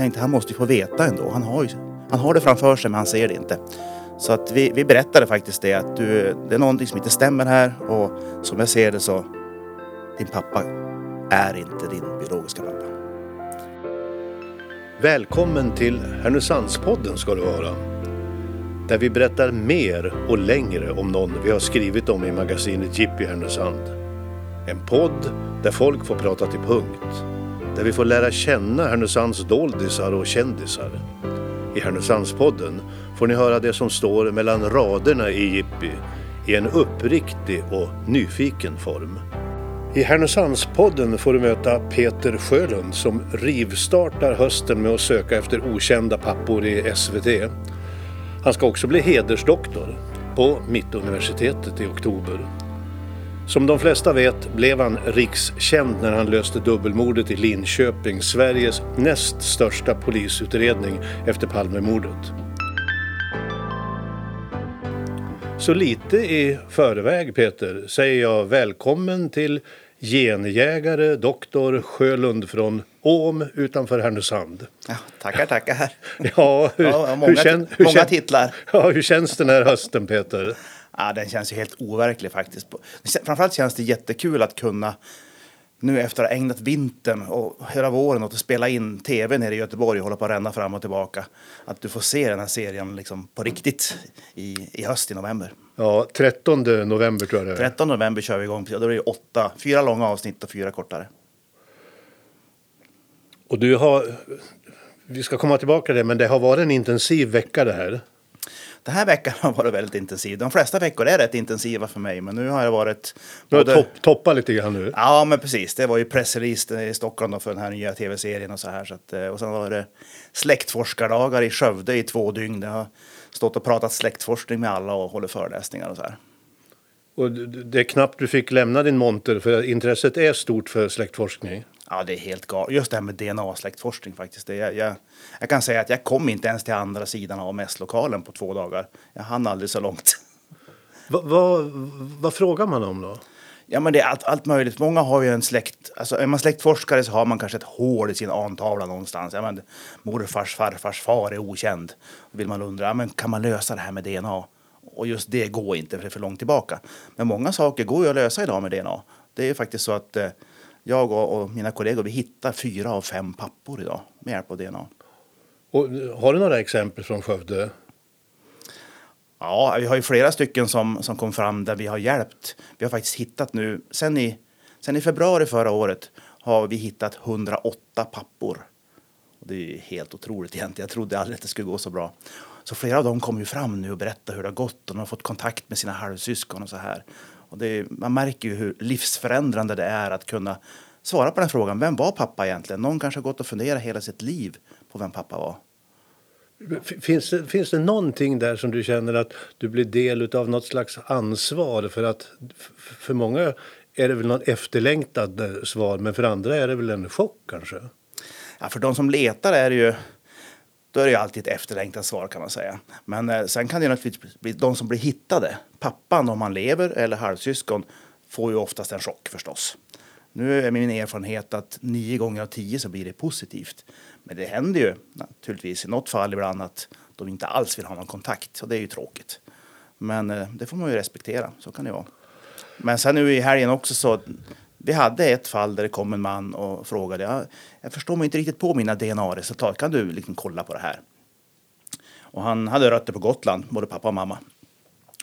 tänkte han måste ju få veta ändå. Han har, ju, han har det framför sig men han ser det inte. Så att vi, vi berättade faktiskt det att du, det är någonting som inte stämmer här och som jag ser det så din pappa är inte din biologiska pappa. Välkommen till Härnösandspodden ska du vara. Där vi berättar mer och längre om någon vi har skrivit om i magasinet Jippi Härnösand. En podd där folk får prata till punkt. Där vi får lära känna Härnösands doldisar och kändisar. I Härnösandspodden får ni höra det som står mellan raderna i Jippi i en uppriktig och nyfiken form. I Härnösandspodden får du möta Peter Sjölund som rivstartar hösten med att söka efter okända pappor i SVT. Han ska också bli hedersdoktor på Mittuniversitetet i oktober. Som de flesta vet blev han rikskänd när han löste dubbelmordet i Linköping, Sveriges näst största polisutredning efter Palmemordet. Så lite i förväg Peter säger jag välkommen till genjägare doktor Sjölund från Åm utanför Härnösand. Ja, tackar, tackar. Ja, hur, Ja, många, hur, kän, hur, många titlar. ja, hur känns den här hösten Peter? Ja, den känns ju helt overklig faktiskt. Framförallt känns det jättekul att kunna nu efter att ha ägnat vintern och hela våren åt att spela in tv nere i Göteborg och hålla på att ränna fram och tillbaka. Att du får se den här serien liksom på riktigt i, i höst i november. Ja, 13 november tror jag det är. 13 november kör vi igång. Då är det åtta, fyra långa avsnitt och fyra kortare. Och du har, vi ska komma tillbaka till det, men det har varit en intensiv vecka det här. Den här veckan har varit väldigt intensiv. De flesta veckor är rätt intensiva för mig, men nu har det varit... Du har både- topp, toppat lite grann nu. Ja, men precis. Det var ju pressrelease i Stockholm för den här nya tv-serien och så här. Så att, eh, och sen var det släktforskardagar i Skövde i två dygn. Jag har stått och pratat släktforskning med alla och håller föreläsningar och så här. Och det är knappt du fick lämna din monter för intresset är stort för släktforskning. Ja, det är helt galet. Just det här med DNA-släktforskning faktiskt. Det, jag, jag, jag kan säga att jag kom inte ens till andra sidan av mässlokalen på två dagar. Jag hann aldrig så långt. Va, va, vad frågar man om då? Ja, men det är allt, allt möjligt. Många har ju en släkt... Alltså, är man släktforskare så har man kanske ett hål i sin antavla någonstans. Ja, men, morfars farfars far är okänd. Då vill man undra, ja, men kan man lösa det här med DNA? Och just det går inte, för det är för långt tillbaka. Men många saker går ju att lösa idag med DNA. Det är ju faktiskt så att eh, jag och, och mina kollegor, vi hittar fyra av fem pappor idag med hjälp av DNA. Och, har du några exempel från Skövde? Ja, vi har ju flera stycken som, som kom fram där vi har hjälpt. Vi har faktiskt hittat nu, sen i, sen i februari förra året har vi hittat 108 pappor. Och det är helt otroligt egentligen. Jag trodde aldrig att det skulle gå så bra. Så flera av dem kommer ju fram nu och berättar hur det har gått och de har fått kontakt med sina halvsyskon och så här. Och det man märker ju hur livsförändrande det är att kunna svara på den frågan. Vem var pappa egentligen? Någon kanske har gått och funderat hela sitt liv på vem pappa var. Finns det, finns det någonting där som du känner att du blir del av något slags ansvar? För att för många är det väl något efterlängtat eh, svar, men för andra är det väl en chock kanske? Ja, för de som letar är det ju, då är det ju alltid ett efterlängtat svar kan man säga. Men eh, sen kan det ju naturligtvis bli de som blir hittade. Pappan om han lever eller halvsyskon får ju oftast en chock förstås. Nu är min erfarenhet att nio gånger av tio så blir det positivt. Men det händer ju naturligtvis i något fall ibland att de inte alls vill ha någon kontakt och det är ju tråkigt. Men eh, det får man ju respektera, så kan det vara. Men sen nu i helgen också så vi hade ett fall där det kom en man och frågade. Jag, jag förstår mig inte riktigt på mina DNA-resultat. Kan du liksom kolla på det här? Och han hade rötter på Gotland, både pappa och mamma.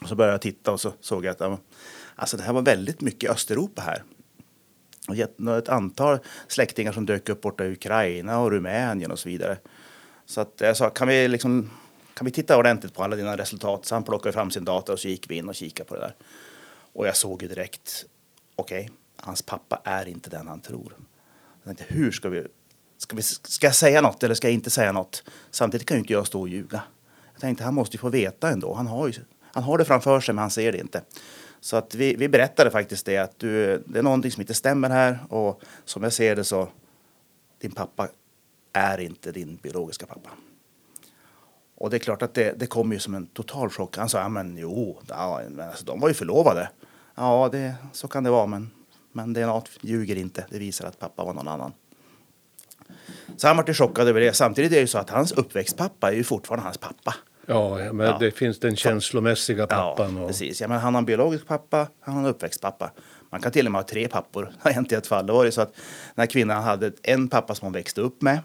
Och så började jag titta och så såg jag att alltså det här var väldigt mycket Östeuropa här. Och ett antal släktingar som dök upp borta i Ukraina och Rumänien och så vidare. Så att jag sa, kan vi, liksom, kan vi titta ordentligt på alla dina resultat? Så han plockade fram sin data och så gick vi in och kikade på det där. Och jag såg ju direkt, okej, okay, hans pappa är inte den han tror. Jag tänkte, hur ska vi, ska vi, ska jag säga något eller ska jag inte säga något? Samtidigt kan ju inte jag stå och ljuga. Jag tänkte, han måste ju få veta ändå. Han har, ju, han har det framför sig men han ser det inte. Så att vi, vi berättade faktiskt det att du, det är någonting som inte stämmer här och som jag ser det så, din pappa är inte din biologiska pappa. Och det är klart att det, det kom ju som en total chock. Han sa, ja men jo, ja, men alltså, de var ju förlovade. Ja, det, så kan det vara, men, men DNA ljuger inte. Det visar att pappa var någon annan. Så han var chockad över det. Samtidigt är det ju så att hans uppväxtpappa är ju fortfarande hans pappa. Ja, men Ja. det finns den känslomässiga pappan. Ja, och... precis. Ja, men han har en biologisk pappa, han har en uppväxtpappa. Man kan till och med ha tre pappor. Det har hänt i ett fall. Det var det så att den här kvinnan hade en pappa som hon växte upp med.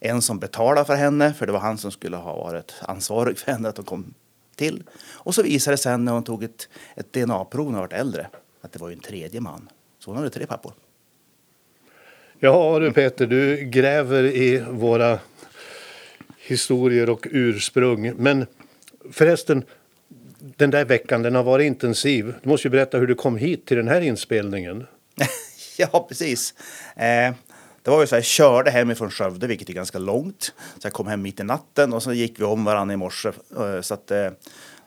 En som betalade för henne, för det var han som skulle ha varit ansvarig för henne att hon kom till. Och så visade det sen när hon tog ett, ett DNA-prov när hon var äldre att det var ju en tredje man. Så hon hade tre pappor. Ja du Peter, du gräver i våra historier och ursprung. Men förresten, den där veckan den har varit intensiv. Du måste ju berätta hur du kom hit till den här inspelningen. ja, precis. Eh, det var ju så här, jag körde hemifrån Skövde, vilket är ganska långt. Så jag kom hem mitt i natten och så gick vi om varandra i morse. Eh, så att eh,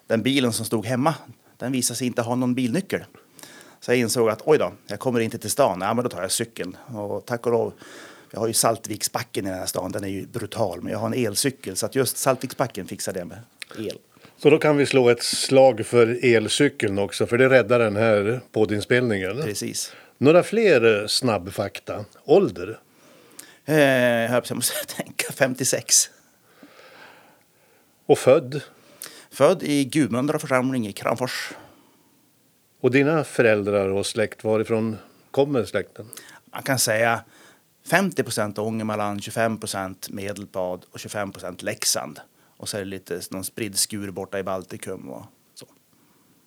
den bilen som stod hemma, den visade sig inte ha någon bilnyckel. Så jag insåg att oj då, jag kommer inte till stan. Ja, men då tar jag cykeln. Och tack och lov, jag har ju Saltviksbacken i den här stan. Den är ju brutal, men jag har en elcykel. Så att just Saltviksbacken fixade jag med el. Så då kan vi slå ett slag för elcykeln också, för det räddar den här poddinspelningen. Precis. Några fler snabbfakta. Ålder? Eh, jag måste tänka 56. Och född? Född i Gudmundra församling i Kramfors. Och dina föräldrar och släkt, varifrån kommer släkten? man kan säga 50 procent Ångermanland, 25 procent Medelpad och 25 procent Leksand. Och så är det lite någon spridd skur borta i Baltikum och så.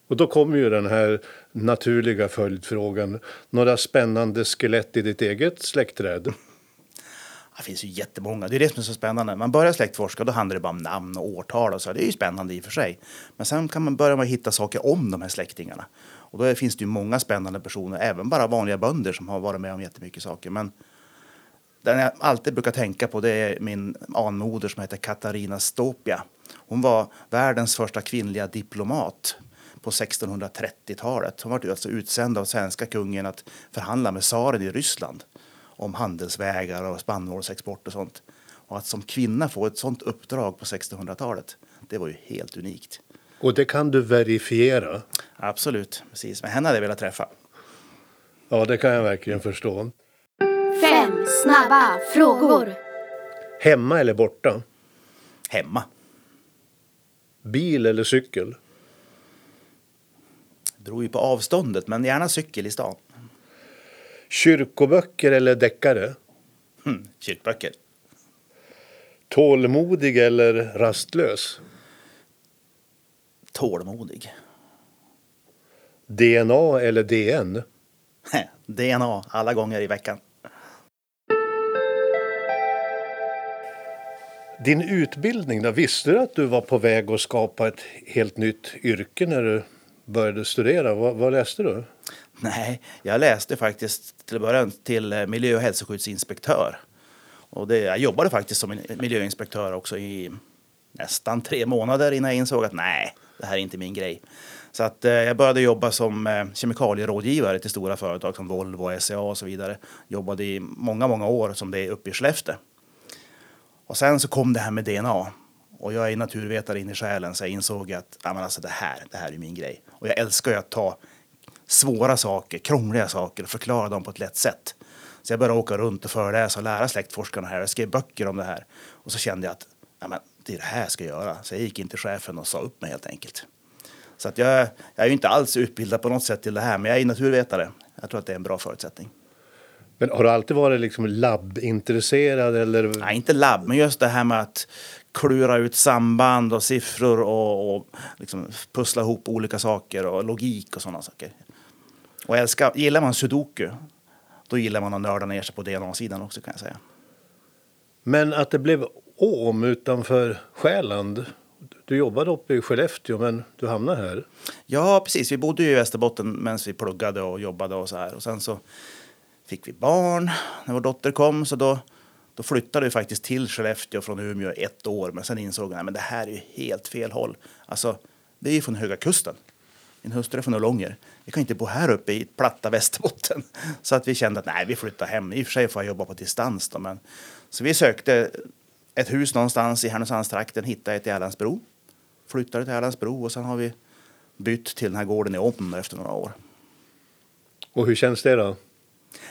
Och då kommer ju den här naturliga följdfrågan. Några spännande skelett i ditt eget släktträd? Det finns ju jättemånga. Det är det som är så spännande. Man börjar släktforska, då handlar det bara om namn och årtal och så. Det är ju spännande i och för sig. Men sen kan man börja med att hitta saker om de här släktingarna. Och då finns det ju många spännande personer, även bara vanliga bönder som har varit med om jättemycket saker. Men den jag alltid brukar tänka på det är min anmoder som heter Katarina Stopia. Hon var världens första kvinnliga diplomat på 1630-talet. Hon var alltså utsänd av svenska kungen att förhandla med tsaren i Ryssland om handelsvägar och spannmålsexport och sånt. Och att som kvinna få ett sånt uppdrag på 1600-talet, det var ju helt unikt. Och det kan du verifiera. Absolut, precis. Men henne hade jag velat träffa. Ja, det kan jag verkligen förstå. Fem snabba frågor. Hemma eller borta? Hemma. Bil eller cykel? Det beror ju på avståndet, men gärna cykel i stan. Kyrkoböcker eller deckare? Hm, kyrkböcker. Tålmodig eller rastlös? Tålmodig. DNA eller DN? DNA alla gånger i veckan. Din utbildning, då, visste du att du var på väg att skapa ett helt nytt yrke när du började studera? Vad, vad läste du? Nej, jag läste faktiskt till början till eh, miljö och hälsoskyddsinspektör. Och det, jag jobbade faktiskt som miljöinspektör också i nästan tre månader innan jag insåg att nej, det här är inte min grej. Så att eh, jag började jobba som eh, kemikalierådgivare till stora företag som Volvo, SCA och så vidare. Jobbade i många, många år som det är uppe i Skellefteå. Och sen så kom det här med DNA. Och jag är naturvetare in i själen så jag insåg att ja, men alltså det, här, det här är min grej. Och jag älskar ju att ta svåra saker, krångliga saker och förklara dem på ett lätt sätt. Så jag började åka runt och föreläsa och lära släktforskarna här. Jag skrev böcker om det här. Och så kände jag att ja, men det är det här jag ska göra. Så jag gick in till chefen och sa upp mig helt enkelt. Så att jag, jag är ju inte alls utbildad på något sätt till det här, men jag är naturvetare. Jag tror att det är en bra förutsättning. Men har du alltid varit liksom labbintresserad eller? Nej, inte labb, men just det här med att klura ut samband och siffror och, och liksom pussla ihop olika saker och logik och sådana saker. Och älskar, gillar man sudoku, då gillar man att nörda ner sig på DNA-sidan också kan jag säga. Men att det blev Åm utanför Själand. Du jobbade uppe i Skellefteå men du hamnade här. Ja, precis. Vi bodde ju i Västerbotten medan vi pluggade och jobbade och så här. Och sen så fick vi barn när vår dotter kom, så då, då flyttade vi faktiskt till Skellefteå från Umeå ett år. Men sen insåg jag att det här är ju helt fel håll. Alltså, det är ju från Höga Kusten. Min hustru är från Ullånger. Vi kan inte bo här uppe i platta Västerbotten. Så att vi kände att nej, vi flyttar hem. I och för sig får jag jobba på distans då, men så vi sökte ett hus någonstans i Härnösandstrakten, hittade ett i Älandsbro. Flyttade till Älandsbro och sen har vi bytt till den här gården i Åmn efter några år. Och hur känns det då?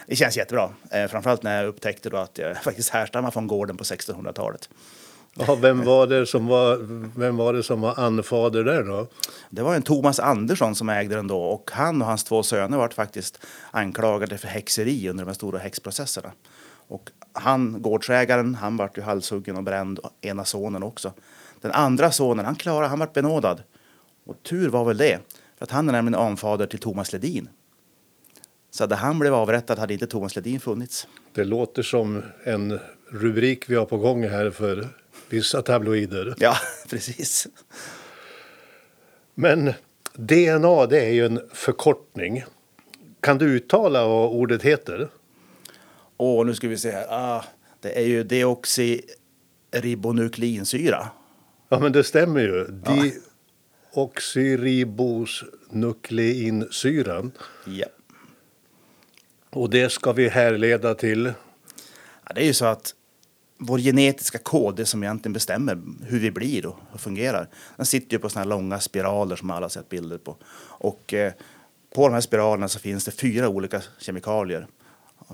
Det känns jättebra. Eh, framförallt när jag upptäckte då att jag faktiskt härstammar från gården på 1600-talet. Ja, vem, var det som var, vem var det som var anfader där då? Det var en Thomas Andersson som ägde den då och han och hans två söner var faktiskt anklagade för häxeri under de stora häxprocesserna. Och han, gårdsägaren, han vart ju halshuggen och bränd, och ena sonen också. Den andra sonen, han klarade, han vart benådad. Och tur var väl det, för att han är nämligen anfader till Thomas Ledin. Så hade han blivit avrättad hade inte Thomas Ledin funnits. Det låter som en rubrik vi har på gång här för vissa tabloider. Ja, precis. Men DNA, det är ju en förkortning. Kan du uttala vad ordet heter? Och nu ska vi se här. Ah, det är ju deoxyribonukleinsyra. Ja, men det stämmer ju. Deoxyribosnukleinsyran. Ja. Och det ska vi härleda till... Ja, det är ju så att vår genetiska kod, det som egentligen bestämmer hur vi blir och hur fungerar, den sitter ju på såna här långa spiraler som alla har sett bilder på. Och eh, på de här spiralerna så finns det fyra olika kemikalier.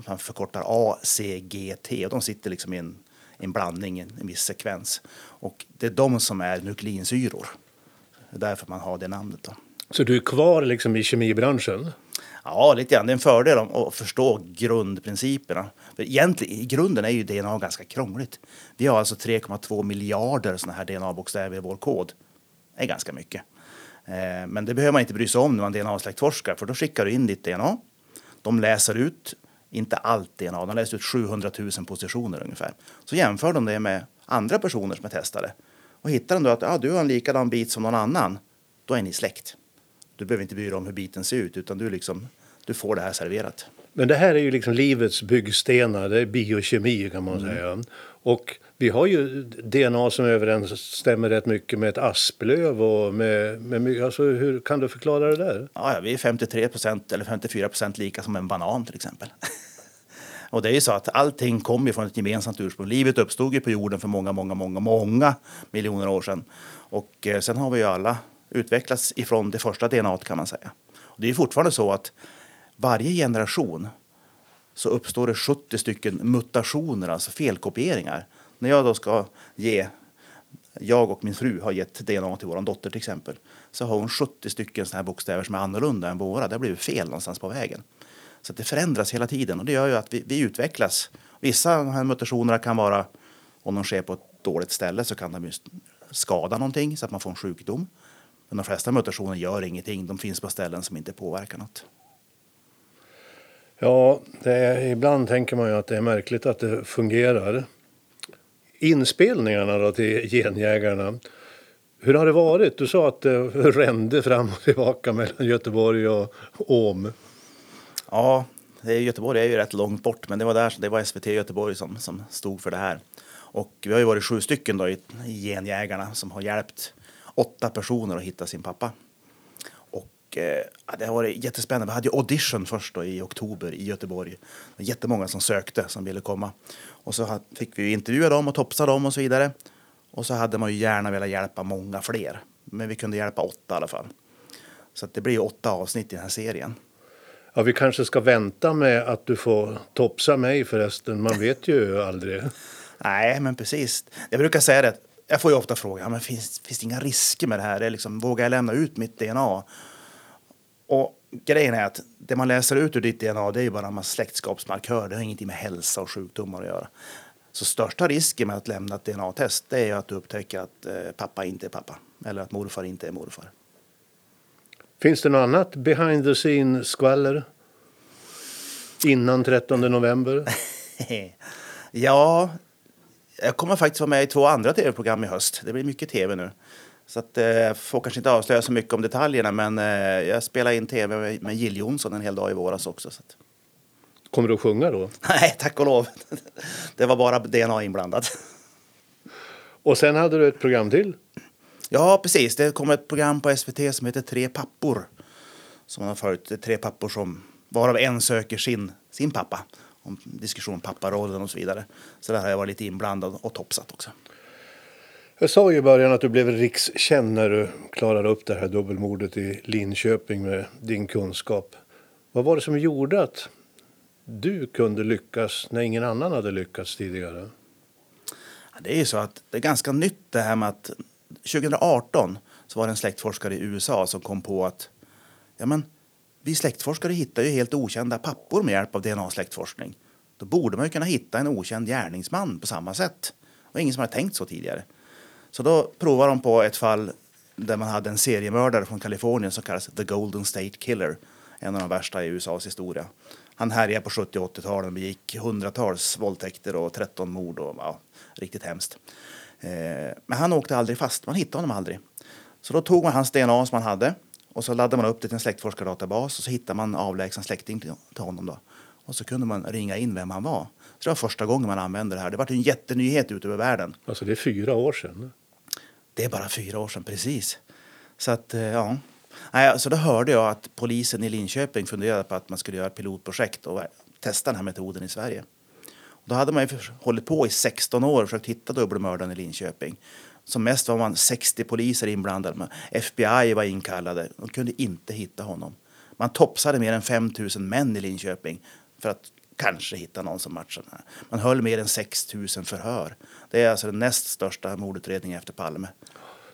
Man förkortar A, C, G, T och de sitter liksom i en, en blandning, en, en viss sekvens. Och det är de som är nukleinsyror. Det är därför man har det namnet. Då. Så du är kvar liksom i kemibranschen? Ja, lite grann. Det är en fördel att förstå grundprinciperna. För egentligen, i grunden är ju DNA ganska krångligt. Vi har alltså 3,2 miljarder såna här DNA-bokstäver i vår kod. Det är ganska mycket. Eh, Men det behöver man inte bry sig om när man DNA-släktforskar, för då skickar du in ditt DNA. De läser ut, inte allt DNA, de läser ut 700 000 positioner ungefär. Så jämför de det med andra personer som är testade. Och hittar de då att ja, du har en likadan bit som någon annan, då är ni släkt. Du behöver inte bry dig om hur biten ser ut, utan du, liksom, du får det här serverat. Men det här är ju liksom livets byggstenar, det är biokemi kan man säga. Och vi har ju DNA som överensstämmer rätt mycket med ett asplöv och med, med alltså hur kan du förklara det där? Ja, vi är 53 procent eller 54 procent lika som en banan till exempel. Och det är ju så att allting kommer från ett gemensamt ursprung. Livet uppstod ju på jorden för många, många, många, många miljoner år sedan. Och eh, sen har vi ju alla utvecklats ifrån det första DNA kan man säga. Och det är fortfarande så att varje generation så uppstår det 70 stycken mutationer, alltså felkopieringar. När jag då ska ge, jag och min fru har gett DNA till vår dotter till exempel, så har hon 70 stycken såna här bokstäver som är annorlunda än våra. Det har blivit fel någonstans på vägen. Så att det förändras hela tiden och det gör ju att vi, vi utvecklas. Vissa av de här mutationerna kan vara, om de sker på ett dåligt ställe så kan de skada någonting så att man får en sjukdom. Men de flesta mutationer gör ingenting, de finns på ställen som inte påverkar något. Ja, det är, ibland tänker man ju att det är märkligt att det fungerar. Inspelningarna då till Genjägarna. Hur har det varit? Du sa att det rände fram och tillbaka mellan Göteborg och Åm. Ja, Göteborg är ju rätt långt bort, men det var där det var SVT Göteborg som, som stod för det här. Och vi har ju varit sju stycken då i, i Genjägarna som har hjälpt åtta personer att hitta sin pappa. Eh, ja, det har varit jättespännande. Vi hade ju audition först då i oktober i Göteborg. Det var jättemånga som sökte som ville komma. Och så fick vi intervjua dem och topsa dem och så vidare. Och så hade man ju gärna velat hjälpa många fler. Men vi kunde hjälpa åtta i alla fall. Så det blir åtta avsnitt i den här serien. Ja, vi kanske ska vänta med att du får topsa mig förresten. Man vet ju aldrig. Nej, men precis. Jag brukar säga det. Jag får ju ofta frågan, men finns, finns det inga risker med det här? Det är liksom, vågar jag lämna ut mitt DNA? Och grejen är att det man läser ut ur ditt DNA det är ju bara en massa släktskapsmarkörer. Det har ingenting med hälsa och sjukdomar att göra. Så största risken med att lämna ett DNA-test det är ju att du upptäcker att eh, pappa inte är pappa. Eller att morfar inte är morfar. Finns det något annat behind the scene skvaller? Innan 13 november? ja, jag kommer faktiskt vara med i två andra tv-program i höst. Det blir mycket tv nu. Så att, eh, får kanske inte avslöja så mycket om detaljerna, men eh, jag spelade in tv med, med Jill Johnson en hel dag i våras också. Så att, Kommer du att sjunga då? nej, tack och lov. Det var bara DNA inblandat. Och sen hade du ett program till. Ja, precis. Det kommer ett program på SVT som heter Tre pappor. Som man har följt. Tre pappor som, varav en söker sin, sin pappa. Om diskussion om papparollen och så vidare. Så där har jag varit lite inblandad och topsat också. Jag sa ju i början att du blev rikskänd när du klarade upp det här dubbelmordet i Linköping med din kunskap. Vad var det som gjorde att du kunde lyckas när ingen annan hade lyckats tidigare? Det är ju så att det är ganska nytt det här med att 2018 så var det en släktforskare i USA som kom på att ja men, vi släktforskare hittar ju helt okända pappor med hjälp av DNA-släktforskning. Då borde man ju kunna hitta en okänd gärningsman på samma sätt. Och ingen som har tänkt så tidigare. Så då provade de på ett fall där man hade en seriemördare från Kalifornien som kallas The Golden State Killer. En av de värsta i USAs historia. Han härjade på 70 och 80-talen och begick hundratals våldtäkter och 13 mord. Och, ja, riktigt hemskt. Eh, men han åkte aldrig fast. Man hittade honom aldrig. Så då tog man hans DNA som man hade och så laddade man upp det till en släktforskardatabas och så hittade man avlägsen släkting till honom. Då. Och så kunde man ringa in vem han var. Så det var första gången man använde det här. Det var en jättenyhet ute över världen. Alltså det är fyra år sedan. Det är bara fyra år sedan, precis. Så att, eh, ja. Nej, så då hörde jag att polisen i Linköping funderade på att man skulle göra ett pilotprojekt och testa den här metoden i Sverige. Och då hade man ju hållit på i 16 år och försökt hitta dubbelmördaren i Linköping. Som mest var man 60 poliser inblandade. men FBI var inkallade. De kunde inte hitta honom. Man topsade mer än 5 000 män i Linköping för att kanske hitta någon som matchade. Man höll mer än 6 000 förhör. Det är alltså den näst största mordutredningen efter Palme.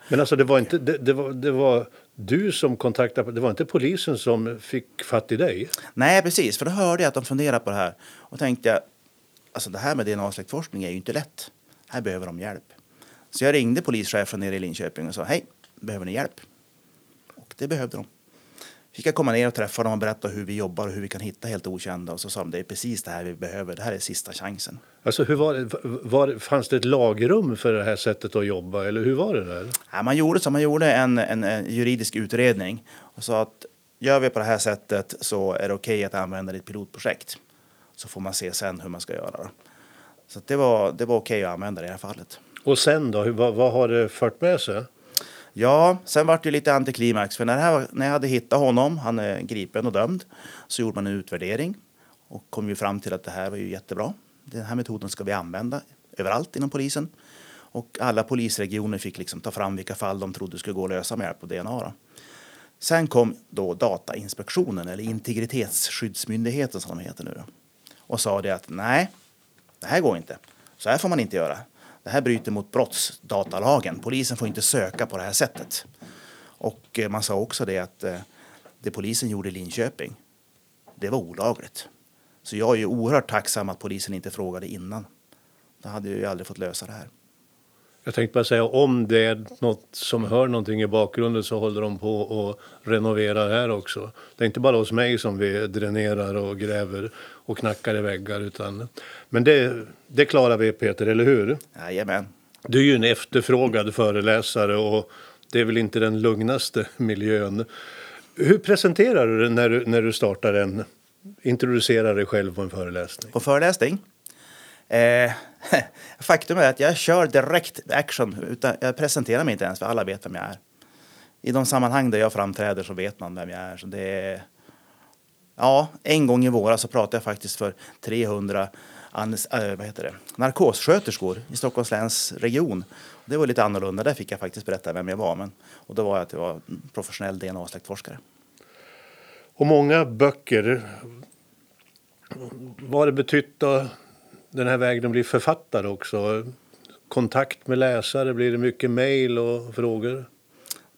Men alltså det var inte det, det, var, det var du som kontaktade, det var inte polisen som fick fatt i dig? Nej, precis, för då hörde jag att de funderade på det här och tänkte alltså det här med DNA-släktforskning är ju inte lätt. Här behöver de hjälp. Så jag ringde polischefen nere i Linköping och sa hej, behöver ni hjälp? Och det behövde de. Fick jag komma ner och träffa dem och berätta hur vi jobbar och hur vi kan hitta helt okända. Och så sa de det är precis det här vi behöver. Det här är sista chansen. Alltså hur var det, var, fanns det ett lagrum för det här sättet att jobba eller hur var det där? Ja, man gjorde så, man gjorde en, en, en juridisk utredning och sa att gör vi på det här sättet så är det okej okay att använda det i ett pilotprojekt. Så får man se sen hur man ska göra. Så det var, det var okej okay att använda det i det här fallet. Och sen då, vad, vad har det fört med sig? Ja, sen var det lite antiklimax. För när, här, när jag hade hittat honom, han är gripen och dömd, så gjorde man en utvärdering och kom ju fram till att det här var ju jättebra. Den här metoden ska vi använda överallt inom polisen. Och alla polisregioner fick liksom ta fram vilka fall de trodde skulle gå att lösa med hjälp av DNA. Då. Sen kom då Datainspektionen, eller Integritetsskyddsmyndigheten som de heter nu, då, och sa det att nej, det här går inte. Så här får man inte göra. Det här bryter mot brottsdatalagen. Polisen får inte söka på det här sättet. Och eh, man sa också det att eh, det polisen gjorde i Linköping, det var olagligt. Så jag är ju oerhört tacksam att polisen inte frågade innan. Då hade jag ju aldrig fått lösa det här. Jag tänkte bara säga om det är något som hör någonting i bakgrunden så håller de på och renoverar här också. Det är inte bara hos mig som vi dränerar och gräver och knackar i väggar utan men det, det klarar vi Peter, eller hur? Jajamän. Du är ju en efterfrågad föreläsare och det är väl inte den lugnaste miljön. Hur presenterar du när du, när du startar en, introducerar dig själv på en föreläsning? På föreläsning? Eh, faktum är att jag kör direkt action. Utan jag presenterar mig inte ens för alla vet vem jag är. I de sammanhang där jag framträder så vet man vem jag är. Så det är, ja, en gång i våras så pratade jag faktiskt för 300 äh, eh, vad heter det? narkossköterskor i Stockholms läns region. Det var lite annorlunda. Där fick jag faktiskt berätta vem jag var. Men, och då var jag att jag var professionell DNA-släktforskare. Och många böcker. Vad har det betytt då den här vägen att bli författare också? Kontakt med läsare, blir det mycket mejl och frågor?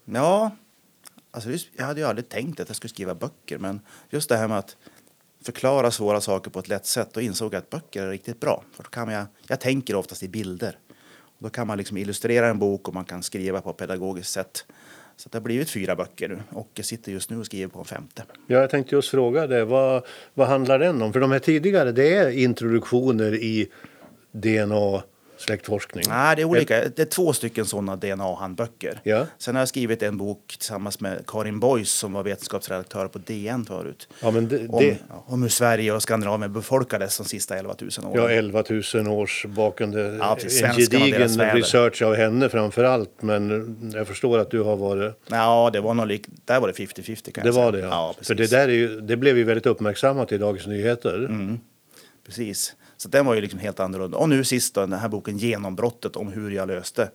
Ja, alltså jag hade ju aldrig tänkt att jag skulle skriva böcker, men just det här med att förklara svåra saker på ett lätt sätt, och insåg att böcker är riktigt bra. För då kan jag, jag tänker oftast i bilder. Då kan man liksom illustrera en bok och man kan skriva på ett pedagogiskt sätt. Så det har blivit fyra böcker nu och jag sitter just nu och skriver på en femte. Ja, jag tänkte just fråga det. Vad, vad handlar den om? För de här tidigare, det är introduktioner i DNA släktforskning? Nej, det är olika. Det är två stycken sådana DNA-handböcker. Ja. Sen har jag skrivit en bok tillsammans med Karin Boys som var vetenskapsredaktör på DN förut. Ja, men det, om, det... om hur Sverige och Skandinavien befolkades de sista 11 000 åren. Ja, 11 000 års bakande. Ja, en gedigen research av henne framför allt. Men jag förstår att du har varit... Ja, det var nog lik... där var det 50-50 kan Det jag säga. var det, ja. ja För det, där är ju, det blev ju väldigt uppmärksammat i Dagens Nyheter. Mm. Precis. Så den var ju liksom helt annorlunda. Och nu sist då, den här boken Genombrottet om hur jag löste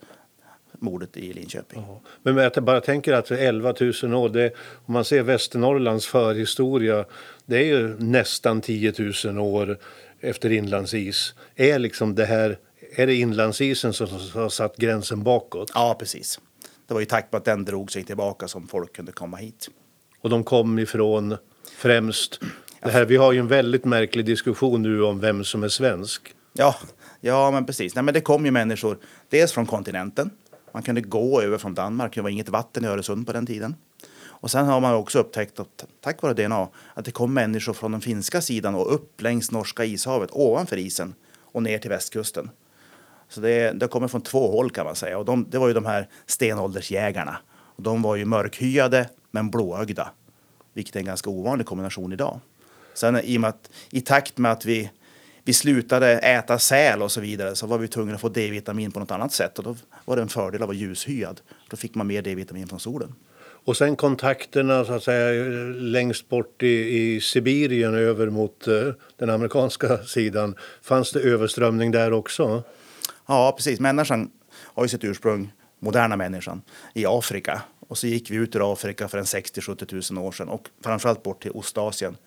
mordet i Linköping. Ja. Men jag bara tänker att 11 000 år, det, om man ser Västernorrlands förhistoria, det är ju nästan 10 000 år efter inlandsis. Är, liksom det här, är det inlandsisen som har satt gränsen bakåt? Ja, precis. Det var ju tack vare att den drog sig tillbaka som folk kunde komma hit. Och de kom ifrån främst... Det här, vi har ju en väldigt märklig diskussion nu om vem som är svensk. Ja, ja men precis. Nej, men det kom ju människor dels från kontinenten. Man kunde gå över från Danmark. Det var inget vatten i Öresund på den tiden. Och sen har man också upptäckt, att, tack vare DNA, att det kom människor från den finska sidan och upp längs Norska ishavet, ovanför isen och ner till västkusten. Så det, det kommer från två håll kan man säga. Och de, det var ju de här stenåldersjägarna. Och de var ju mörkhyade men blåögda, vilket är en ganska ovanlig kombination idag. Sen i, med att, i takt med att vi, vi slutade äta säl och så vidare så var vi tvungna att få D-vitamin på något annat sätt. Och då var det en fördel att vara ljushyad. Då fick man mer D-vitamin från solen. Och sen kontakterna så att säga, längst bort i, i Sibirien över mot uh, den amerikanska sidan. Fanns det överströmning där också? Ja, precis. Människan har ju sitt ursprung, moderna människan, i Afrika. Och så gick vi ut ur Afrika för en 60-70 000 år sedan och framförallt bort till Ostasien.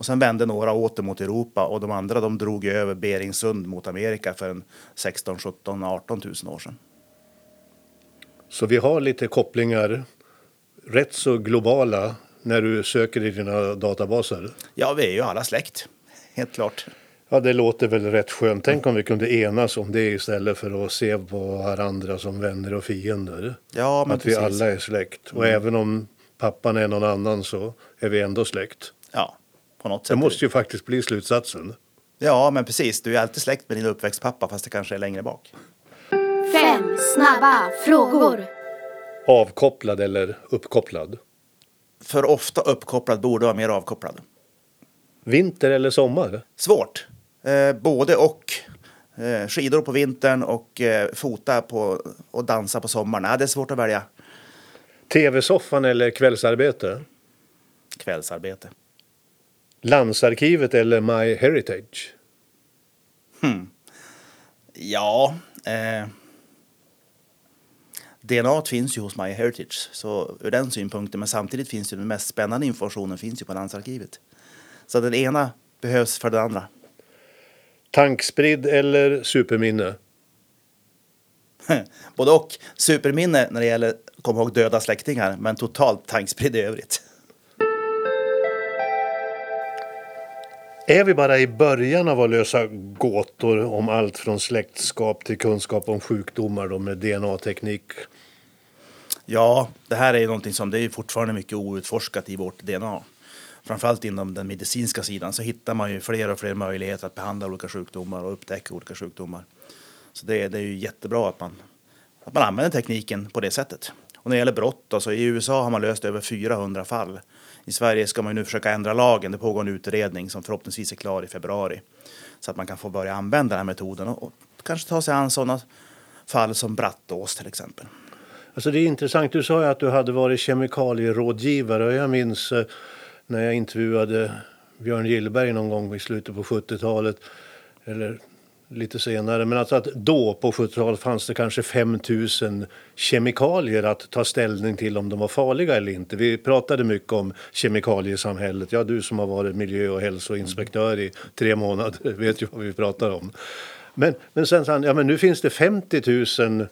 Och sen vände några åter mot Europa och de andra de drog över Beringsund mot Amerika för en 16, 17, 18 000 år sedan. Så vi har lite kopplingar, rätt så globala, när du söker i dina databaser? Ja, vi är ju alla släkt, helt klart. Ja, det låter väl rätt skönt. Tänk om vi kunde enas om det istället för att se på varandra som vänner och fiender. Ja, men att vi alla är släkt. Och mm. även om pappan är någon annan så är vi ändå släkt. Ja, på något sätt. Det måste ju faktiskt bli slutsatsen. Ja, men precis. Du är alltid släkt med din uppväxtpappa fast det kanske är längre bak. Fem snabba frågor. Avkopplad eller uppkopplad? För ofta uppkopplad borde vara mer avkopplad. Vinter eller sommar? Svårt. Eh, både och. Eh, skidor på vintern och eh, fota på, och dansa på sommaren. Nej, det är svårt att välja. Tv-soffan eller kvällsarbete? Kvällsarbete. Landsarkivet eller My Heritage? Hmm. Ja... Eh, DNA finns ju hos My Heritage, så ur den synpunkten. Men samtidigt finns ju den mest spännande informationen finns ju på Landsarkivet. Så den ena behövs för den andra. Tankspridd eller superminne? Både och. Superminne när det gäller komma ihåg döda släktingar, men totalt tankspridd i övrigt. Är vi bara i början av att lösa gåtor om allt från släktskap till kunskap om sjukdomar då med DNA-teknik? Ja, det här är ju någonting som det är fortfarande mycket outforskat i vårt DNA framförallt inom den medicinska sidan så hittar man ju fler och fler möjligheter att behandla olika sjukdomar och upptäcka olika sjukdomar. Så det, det är ju jättebra att man, att man använder tekniken på det sättet. Och när det gäller brott, då, så i USA har man löst över 400 fall. I Sverige ska man nu försöka ändra lagen. Det pågår en utredning som förhoppningsvis är klar i februari. Så att man kan få börja använda den här metoden och, och kanske ta sig an sådana fall som Brattås till exempel. Alltså det är intressant. Du sa ju att du hade varit kemikalierådgivare och jag minns eh, när jag intervjuade Björn Gillberg någon gång i slutet på 70-talet. Eller lite senare. Men alltså att då på 70-talet fanns det kanske 5000 kemikalier att ta ställning till om de var farliga eller inte. Vi pratade mycket om kemikaliesamhället. Ja, du som har varit miljö och hälsoinspektör i tre månader vet ju vad vi pratar om. Men, men sen sa han, ja men nu finns det 50 000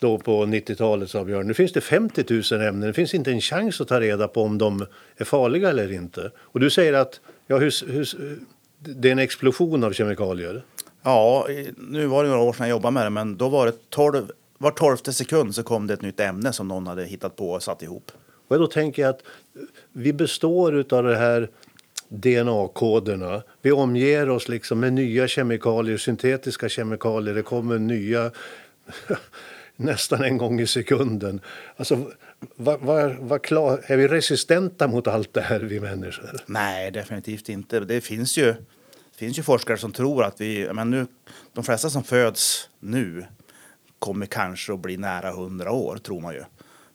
då på 90-talet sa Björn. Nu finns det 50 000 ämnen. Det finns inte en chans att ta reda på om de är farliga eller inte. Och du säger att ja, hur, hur, det är en explosion av kemikalier. Ja, nu var det några år sedan jag jobbade med det, men då var det 12, var tolfte sekund så kom det ett nytt ämne som någon hade hittat på och satt ihop. Och då tänker jag att vi består av det här DNA-koderna. Vi omger oss liksom med nya kemikalier, syntetiska kemikalier. Det kommer nya nästan en gång i sekunden. Alltså, vad, vad, vad klar, är vi resistenta mot allt det här, vi människor? Nej, definitivt inte. Det finns ju, det finns ju forskare som tror att vi... Men nu, de flesta som föds nu kommer kanske att bli nära 100 år, tror man ju.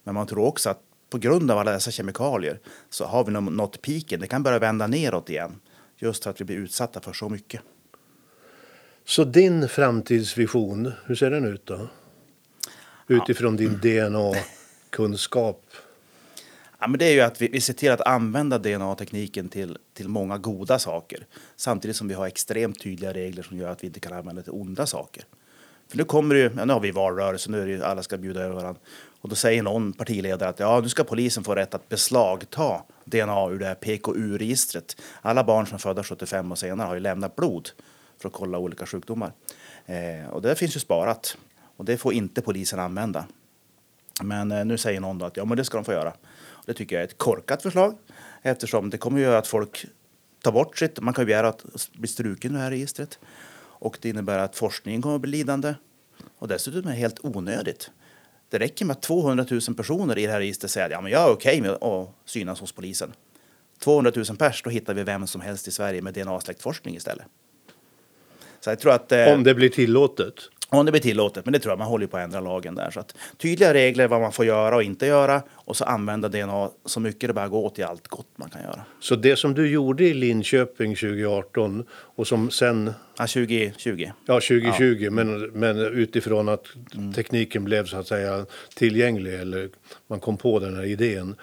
Men man tror också att på grund av alla dessa kemikalier så har vi nått piken. Det kan börja vända neråt igen, just för att vi blir utsatta för så mycket. Så din framtidsvision, hur ser den ut då? utifrån din DNA-kunskap? Ja, men det är ju att vi, vi ser till att använda DNA-tekniken till, till många goda saker. Samtidigt som vi har extremt tydliga regler som gör att vi inte kan använda det till onda saker. För nu kommer det ju, ja, nu har vi valrörelse, nu är det ju, alla ska bjuda över varandra. Och då säger någon partiledare att ja, nu ska polisen få rätt att beslagta DNA ur det här PKU-registret. Alla barn som är födda 75 och senare har ju lämnat blod för att kolla olika sjukdomar. Eh, och det finns ju sparat. Och det får inte polisen använda. Men eh, nu säger någon då att ja, men det ska de få göra. Det tycker jag är ett korkat förslag eftersom det kommer att göra att folk tar bort sitt. Man kan begära att bli struken ur det här registret och det innebär att forskningen kommer att bli lidande och dessutom är det helt onödigt. Det räcker med att 200 000 personer i det här registret säger att ja, men jag är okej okay med att synas hos polisen. 200 000 pers, då hittar vi vem som helst i Sverige med DNA-släktforskning istället. Så jag tror att, eh, Om det blir tillåtet? Om det blir tillåtet, men det tror jag man håller på att ändra lagen där. Så att, tydliga regler vad man får göra och inte göra och så använda DNA så mycket det bara går till allt gott man kan göra. Så det som du gjorde i Linköping 2018 och som sen, Ja, 2020. ja 2020, Men, men utifrån att tekniken blev så att säga tillgänglig eller man kom på den här idén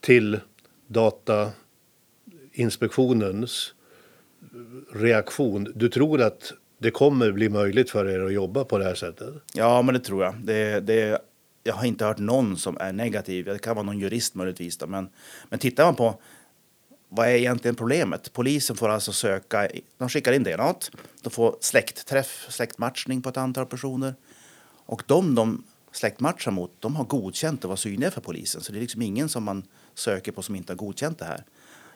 till Datainspektionens reaktion. Du tror att det kommer bli möjligt för er att jobba på det här sättet? Ja, men det tror jag. Det, det, jag har inte hört någon som är negativ. Det kan vara någon jurist möjligtvis. Då. Men, men tittar man på vad är egentligen problemet? Polisen får alltså söka, de skickar in DNA, de får släktträff, släktmatchning på ett antal personer. Och de de släktmatchar mot, de har godkänt att vara synliga för polisen. Så det är liksom ingen som man söker på som inte har godkänt det här.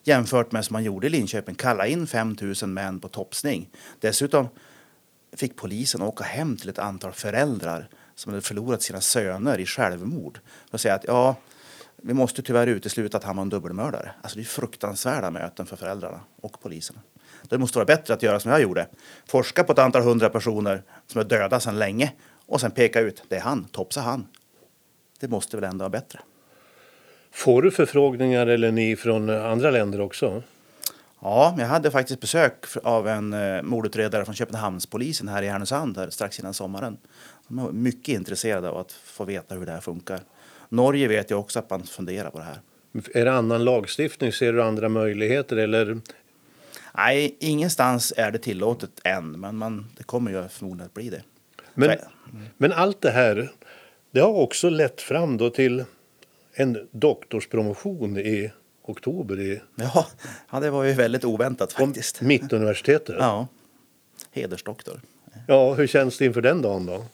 Jämfört med som man gjorde i Linköping, kalla in 5 000 män på topsning. Dessutom fick polisen åka hem till ett antal föräldrar som hade förlorat sina söner i självmord. Och säga att ja, vi måste tyvärr utesluta att han var en dubbelmördare. Alltså det är fruktansvärda möten för föräldrarna och polisen. Det måste vara bättre att göra som jag gjorde. Forska på ett antal hundra personer som är döda sedan länge och sen peka ut, det är han, topsa han. Det måste väl ändå vara bättre. Får du förfrågningar eller ni från andra länder också? Ja, jag hade faktiskt besök av en eh, mordutredare från Köpenhamnspolisen här i Härnösand här, strax innan sommaren. De är mycket intresserade av att få veta hur det här funkar. Norge vet jag också att man funderar på det här. Är det annan lagstiftning? Ser du andra möjligheter? Eller Nej, ingenstans är det tillåtet än, men man, det kommer ju förmodligen att bli det. Men, Så- men allt det här, det har också lett fram då till en doktorspromotion i oktober i Ja, ja, det var ju väldigt oväntat faktiskt. Mittuniversitetet. Ja. Ja, hedersdoktor. hur känns det inför den dagen då?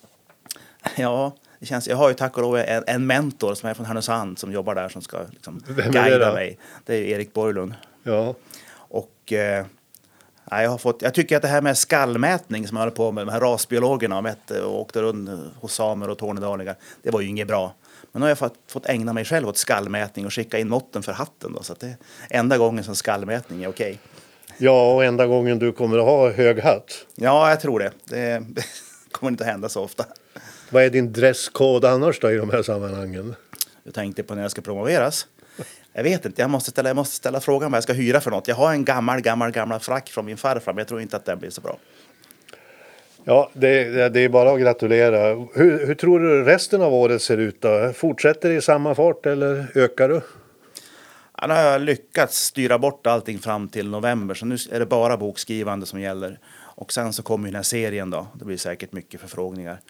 Ja, det känns, jag har ju tack och lov en, en mentor som är från Härnösand som jobbar där som ska liksom, det guida då? mig. Det är Erik Borglund. Ja, Och eh, ja, jag, har fått, jag tycker att det här med skallmätning som jag höll på med, de här rasbiologerna och, mätte, och åkte runt hos samer och tornedalingar, det var ju inget bra. Men nu har jag fått, fått ägna mig själv åt skallmätning och skicka in måtten för hatten. Då, så det är enda gången som skallmätning är okej. ja och enda gången du kommer att ha hög hatt. Ja, jag tror det. Det kommer inte att hända så ofta. Vad är din dresscode annars då i de här sammanhangen? Jag tänkte på när jag ska promoveras. Jag vet inte, jag måste, ställa, jag måste ställa frågan vad jag ska hyra för något. Jag har en gammal, gammal, gammal frack från min farfar, men jag tror inte att den blir så bra. Ja, det, det är bara att gratulera. Hur, hur tror du resten av året ser ut då? Fortsätter det i samma fart eller ökar du? Ja, nu har jag lyckats styra bort allting fram till november, så nu är det bara bokskrivande som gäller. Och sen så kommer ju den här serien då. Det blir säkert mycket förfrågningar.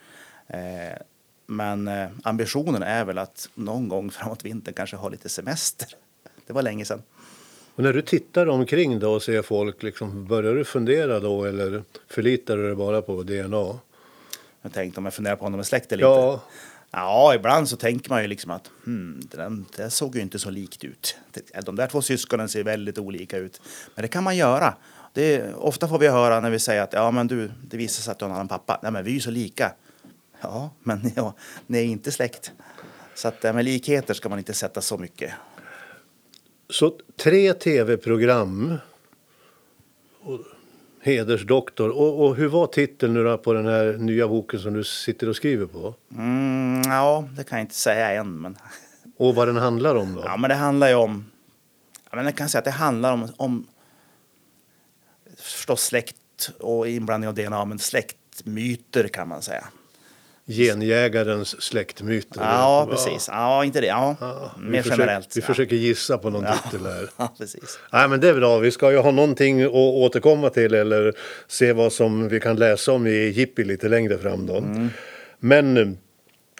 Eh, men eh, ambitionen är väl att någon gång framåt vintern kanske ha lite semester. Det var länge sedan. Och när du tittar omkring då och ser folk, liksom, börjar du fundera då eller förlitar du dig bara på DNA? Jag tänkte om jag funderar på om de är släkt eller Ja. inte. Ja, ibland så tänker man ju liksom att hmm, den, det såg ju inte så likt ut. De där två syskonen ser väldigt olika ut. Men det kan man göra. Det ofta får vi höra när vi säger att ja, men du, det visar sig att du har en annan pappa. Nej, men vi är ju så lika. Ja, men ja, ni är inte släkt. Så att, med likheter ska man inte sätta så mycket. Så tre tv-program. Och Hedersdoktor. Och, och hur var titeln nu på den här nya boken som du sitter och skriver på? Mm, ja, det kan jag inte säga än, men Och vad den handlar om då? Ja, men det handlar ju om... Ja, men jag kan säga att det handlar om, om förstås släkt och inblandning av DNA, men släktmyter kan man säga. Genjägarens släktmyter. Ja, precis. Ja, inte det. Ja, Ja, mer försöker, generellt. Vi ja. försöker gissa på någon Ja. titel här. Ja, precis. Nej, men det är bra. Vi ska ju ha någonting att återkomma till eller se vad som vi kan läsa om i Jippi lite längre fram då. Men eh,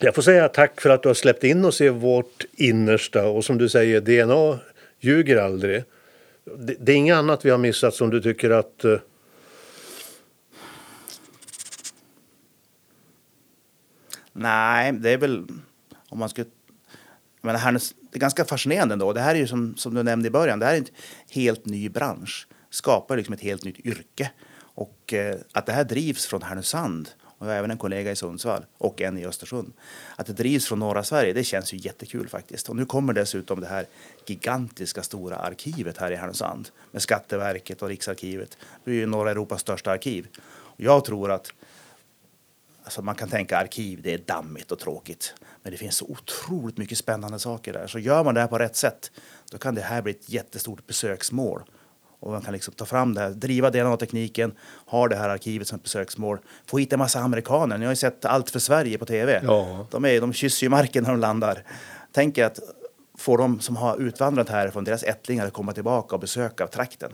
jag får säga tack för att du har släppt in oss i vårt innersta och som du säger, DNA ljuger aldrig. Det, det är inget annat vi har missat som du tycker att Nej, det är väl om man skulle... Men det, här, det är ganska fascinerande ändå. Det här är ju som, som du nämnde i början, det här är en helt ny bransch. Skapar liksom ett helt nytt yrke. Och eh, att det här drivs från Härnösand och jag har även en kollega i Sundsvall och en i Östersund. Att det drivs från norra Sverige, det känns ju jättekul faktiskt. Och nu kommer dessutom det här gigantiska stora arkivet här i Härnösand med Skatteverket och Riksarkivet. Det är ju norra Europas största arkiv. Och jag tror att Alltså man kan tänka arkiv, det är dammigt och tråkigt. Men det finns så otroligt mycket spännande saker där. Så gör man det här på rätt sätt, då kan det här bli ett jättestort besöksmål. Och man kan liksom ta fram det här, driva DNA-tekniken, ha det här arkivet som ett besöksmål. Få hit en massa amerikaner. Ni har ju sett Allt för Sverige på tv. Ja. De, är, de kysser ju marken när de landar. Tänk att få de som har utvandrat härifrån, deras ättlingar, att komma tillbaka och besöka trakten.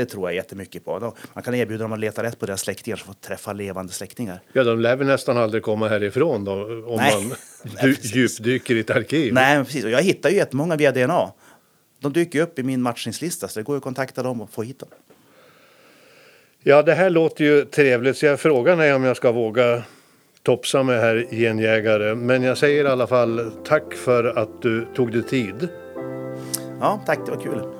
Det tror jag jättemycket på. Man kan erbjuda dem att leta rätt på deras släktingar så får träffa levande släktingar. Ja, de lär väl nästan aldrig komma härifrån då om Nej. man Nej, djupdyker i ett arkiv. Nej, precis. Och jag hittar ju jättemånga via DNA. De dyker upp i min matchningslista så det går ju att kontakta dem och få hit dem. Ja, det här låter ju trevligt så jag frågan är om jag ska våga topsa med här genjägare. Men jag säger i alla fall tack för att du tog dig tid. Ja, tack, det var kul.